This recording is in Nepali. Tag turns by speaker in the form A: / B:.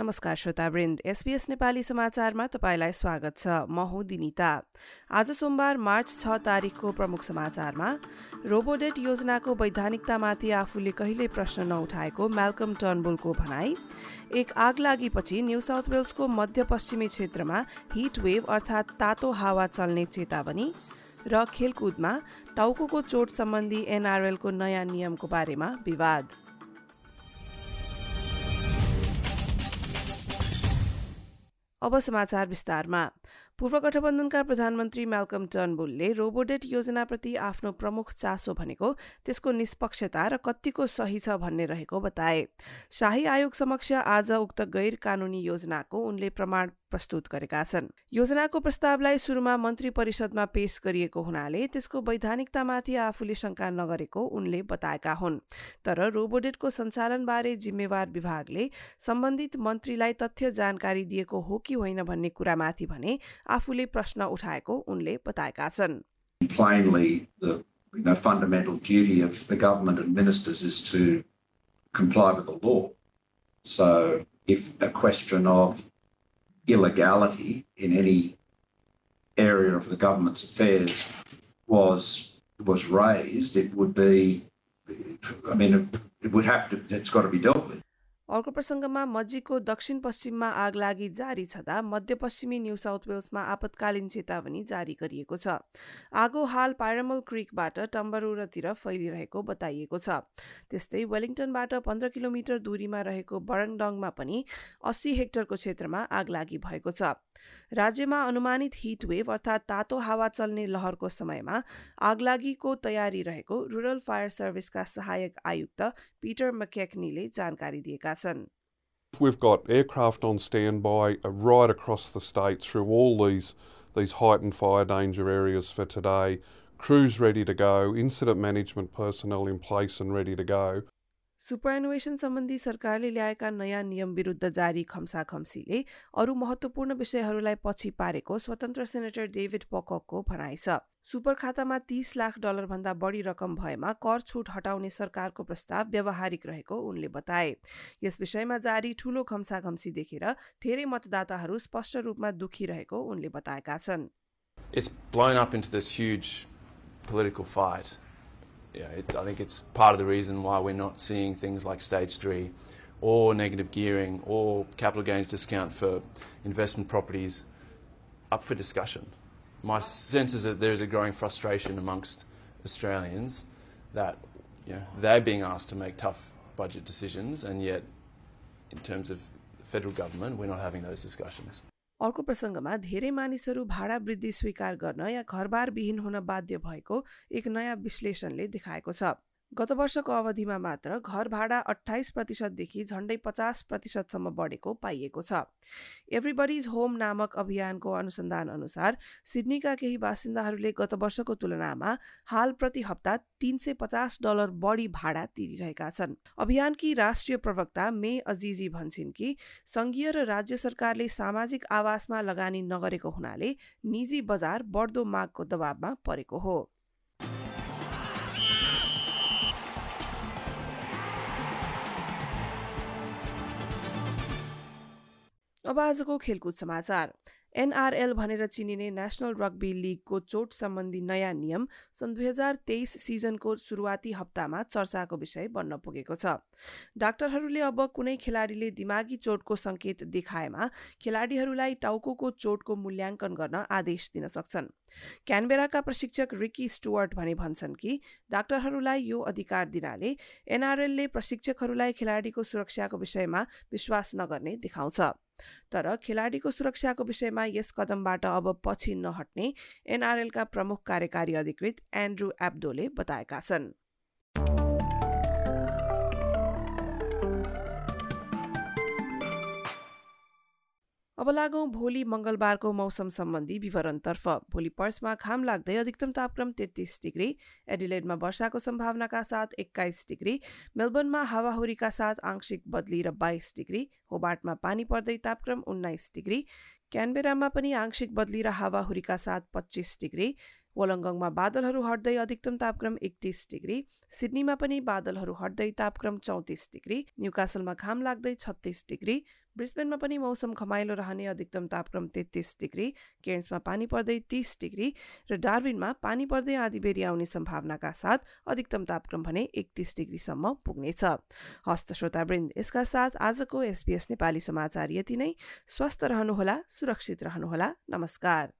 A: नमस्कार श्रोतावृन्द एसपीएस नेपाली समाचारमा तपाईँलाई स्वागत छ। म हुँ दिनिता। आज सोमबार मार्च छ तारिकको प्रमुख समाचारमा रोबोडेट योजनाको वैधानिकतामाथि आफूले कहिल्यै प्रश्न नउठाएको म्यालकम टर्नबुलको भनाई एक आग लागेपछि न्यू साउथ वेल्सको मध्यपश्चिमी क्षेत्रमा हिट वेभ अर्थात् तातो हावा चल्ने चेतावनी र खेलकुदमा टाउको चोट सम्बन्धी एनआरएलको नयाँ नियमको बारेमा विवाद। अब समाचार विस्तारमा। पूर्व गठबन्धनका प्रधानमन्त्री म्यालकम टर्नबुलले रोबोडेट योजनाप्रति आफ्नो प्रमुख चासो भनेको त्यसको निष्पक्षता र कत्तिको सही छ भन्ने रहेको बताए। शाही आयोग समक्ष आज उक्त गैर कानूनी योजनाको उनले प्रमाण प्रस्तुत गरेका छन्। योजनाको प्रस्तावलाई सुरुमा मन्त्री परिषदमा पेश गरिएको हुनाले त्यसको वैधानिकतामाथि आफूले शंका नगरेको उनले बताएका हुन्। तर रोबोडेटको सञ्चालनबारे जिम्मेवार विभागले सम्बन्धित मन्त्रीलाई तथ्य जानकारी दिएको हो कि होइन भन्ने कुरामाथि भने आफूले प्रश्न उठाएको उनले बताएका छन्
B: Plainly, the you know, fundamental duty of the government and ministers is to comply with the law. So, if a question of illegality in any area of the government's affairs was was raised, it would be, I mean, it would have to, it's got to be dealt with.
A: अर्को प्रसङ्गमा मजीको दक्षिण पश्चिममा आग लागि जारी छँदा मध्यपश्चिमी न्यू साउथ वेल्समा आपतकालीन चेतावनी जारी गरिएको छ। आगो हाल पायरमल क्रिकबाट टम्बरुरतिर फैलिरहेको बताइएको छ। त्यस्तै वेलिङटनबाट पन्ध्र किलोमिटर दूरीमा रहेको बरङडङमा पनि अस्सी हेक्टरको क्षेत्रमा आग लागि भएको छ। राज्यमा अनुमानित हिट वेभ अर्थात् तातो हावा चल्ने लहरको समयमा आगलागीको तयारी रहेको रुरल फायर सर्भिसका सहायक आयुक्त पिटर मकेक्नीले जानकारी दिएका छन्
C: We've got aircraft on standby uh, right across the state through all these these heightened fire danger areas for today. Crews ready to go, incident management personnel in place and ready to go.
A: सुपरएनुवेसन सम्बन्धी सरकारले ल्याएका नयाँ नियम विरुद्ध जारी खम्सा खम्सीले अरू महत्वपूर्ण विषयहरूलाई पछि पारेको स्वतन्त्र सेनेटर डेभिड पककको भनाइ छ। सुपर खातामा तीस लाख डलरभन्दा बढी रकम भएमा कर छुट हटाउने सरकारको प्रस्ताव व्यावहारिक रहेको उनले बताए। यस विषयमा जारी ठूलो खम्सा खम्सी देखेर धेरै मतदाताहरू स्पष्ट रूपमा दुखी रहेको उनले बताएका छन्।
D: Fight. Yeah, it, I think it's part of the reason why we're not seeing things like stage three or negative gearing or capital gains discount for investment properties up for discussion. My sense is that there's a growing frustration amongst Australians that you know, they're being asked to make tough budget decisions, and yet, in terms of the federal government, we're not having those discussions.
A: अर्को प्रसङ्गमा धेरै मानिसहरू भाडा वृद्धि स्वीकार गर्न या घरबार विहीन हुन बाध्य भएको एक नयाँ विश्लेषणले देखाएको छ। गत वर्षको अवधिमा मात्र घर भाडा अठाइस प्रतिशतदेखि झण्डै पचास प्रतिशतसम्म बढेको पाइएको छ। एभ्रिबडिज होम नामक अभियानको अनुसन्धान अनुसार सिडनीका केही बासिन्दाहरूले गत वर्षको तुलनामा हाल प्रति हप्ता तीन सय पचास डलर बढी भाडा तिरिरहेका छन्। अभियानकी राष्ट्रिय प्रवक्ता मे अजिजी भन्छन् कि संघीय र राज्य सरकारले सामाजिक आवासमा लगानी नगरेको हुनाले निजी बजार बढ्दो मागको दबावमा परेको हो। अब आजको खेलकुद समाचार। एनआरएल भनेर चिनिने नेसनल रग्बी लिगको चोट सम्बन्धी नयाँ नियम सन् दुई हजार तेइस सिजनको सुरुवाती हप्तामा चर्चाको विषय बन्न पुगेको छ। डाक्टरहरूले अब कुनै खेलाडीले दिमागी चोटको सङ्केत देखाएमा खेलाडीहरूलाई टाउको चोटको मूल्याङ्कन गर्न आदेश दिन सक्छन्। क्यानबेराका प्रशिक्षक रिकी स्टुअर्ट भने भन्छन् कि डाक्टरहरूलाई यो अधिकार दिनाले एनआरएलले प्रशिक्षकहरूलाई खेलाडीको सुरक्षाको विषयमा विश्वास नगर्ने देखाउँछ। तर खेलाडीको सुरक्षाको विषयमा यस कदमबाट अब पछि नहट्ने एनआरएलका प्रमुख कार्यकारी अधिकृत एन्ड्रू एब्डोले बताएका छन्। अब लागौँ भोलि मङ्गलबारको मौसम सम्बन्धी विवरणतर्फ। भोलि पर्समा घाम लाग्दै अधिकतम तापक्रम तेत्तिस डिग्री एडिलेडमा वर्षाको सम्भावनाका साथ एक्काइस डिग्री मेलबर्नमा हावाहुरीका साथ आंशिक बदली र बाइस डिग्री होबार्टमा पानी पर्दै तापक्रम उन्नाइस डिग्री क्यानबेरामा पनि आंशिक बदली र हावाहुरीका साथ पच्चिस डिग्री वलङ्गङमा बादलहरू हट्दै अधिकतम तापक्रम एकतिस डिग्री सिडनीमा पनि बादलहरू हट्दै तापक्रम चौतिस डिग्री न्युकासलमा घाम लाग्दै छत्तिस डिग्री ब्रिस्बेनमा पनि मौसम खमाइलो रहने अधिकतम तापक्रम तेत्तिस डिग्री केन्समा पानी पर्दै तीस डिग्री र डार्विनमा पानी पर्दै आधी बेरी आउने सम्भावनाका साथ अधिकतम तापक्रम भने एकतिस डिग्रीसम्म पुग्नेछ। हस्त श्रोतावृन्द यसका साथ आजको एसबीएस नेपाली समाचार यति नै। स्वस्थ रहनुहोला सुरक्षित रहनुहोला। नमस्कार।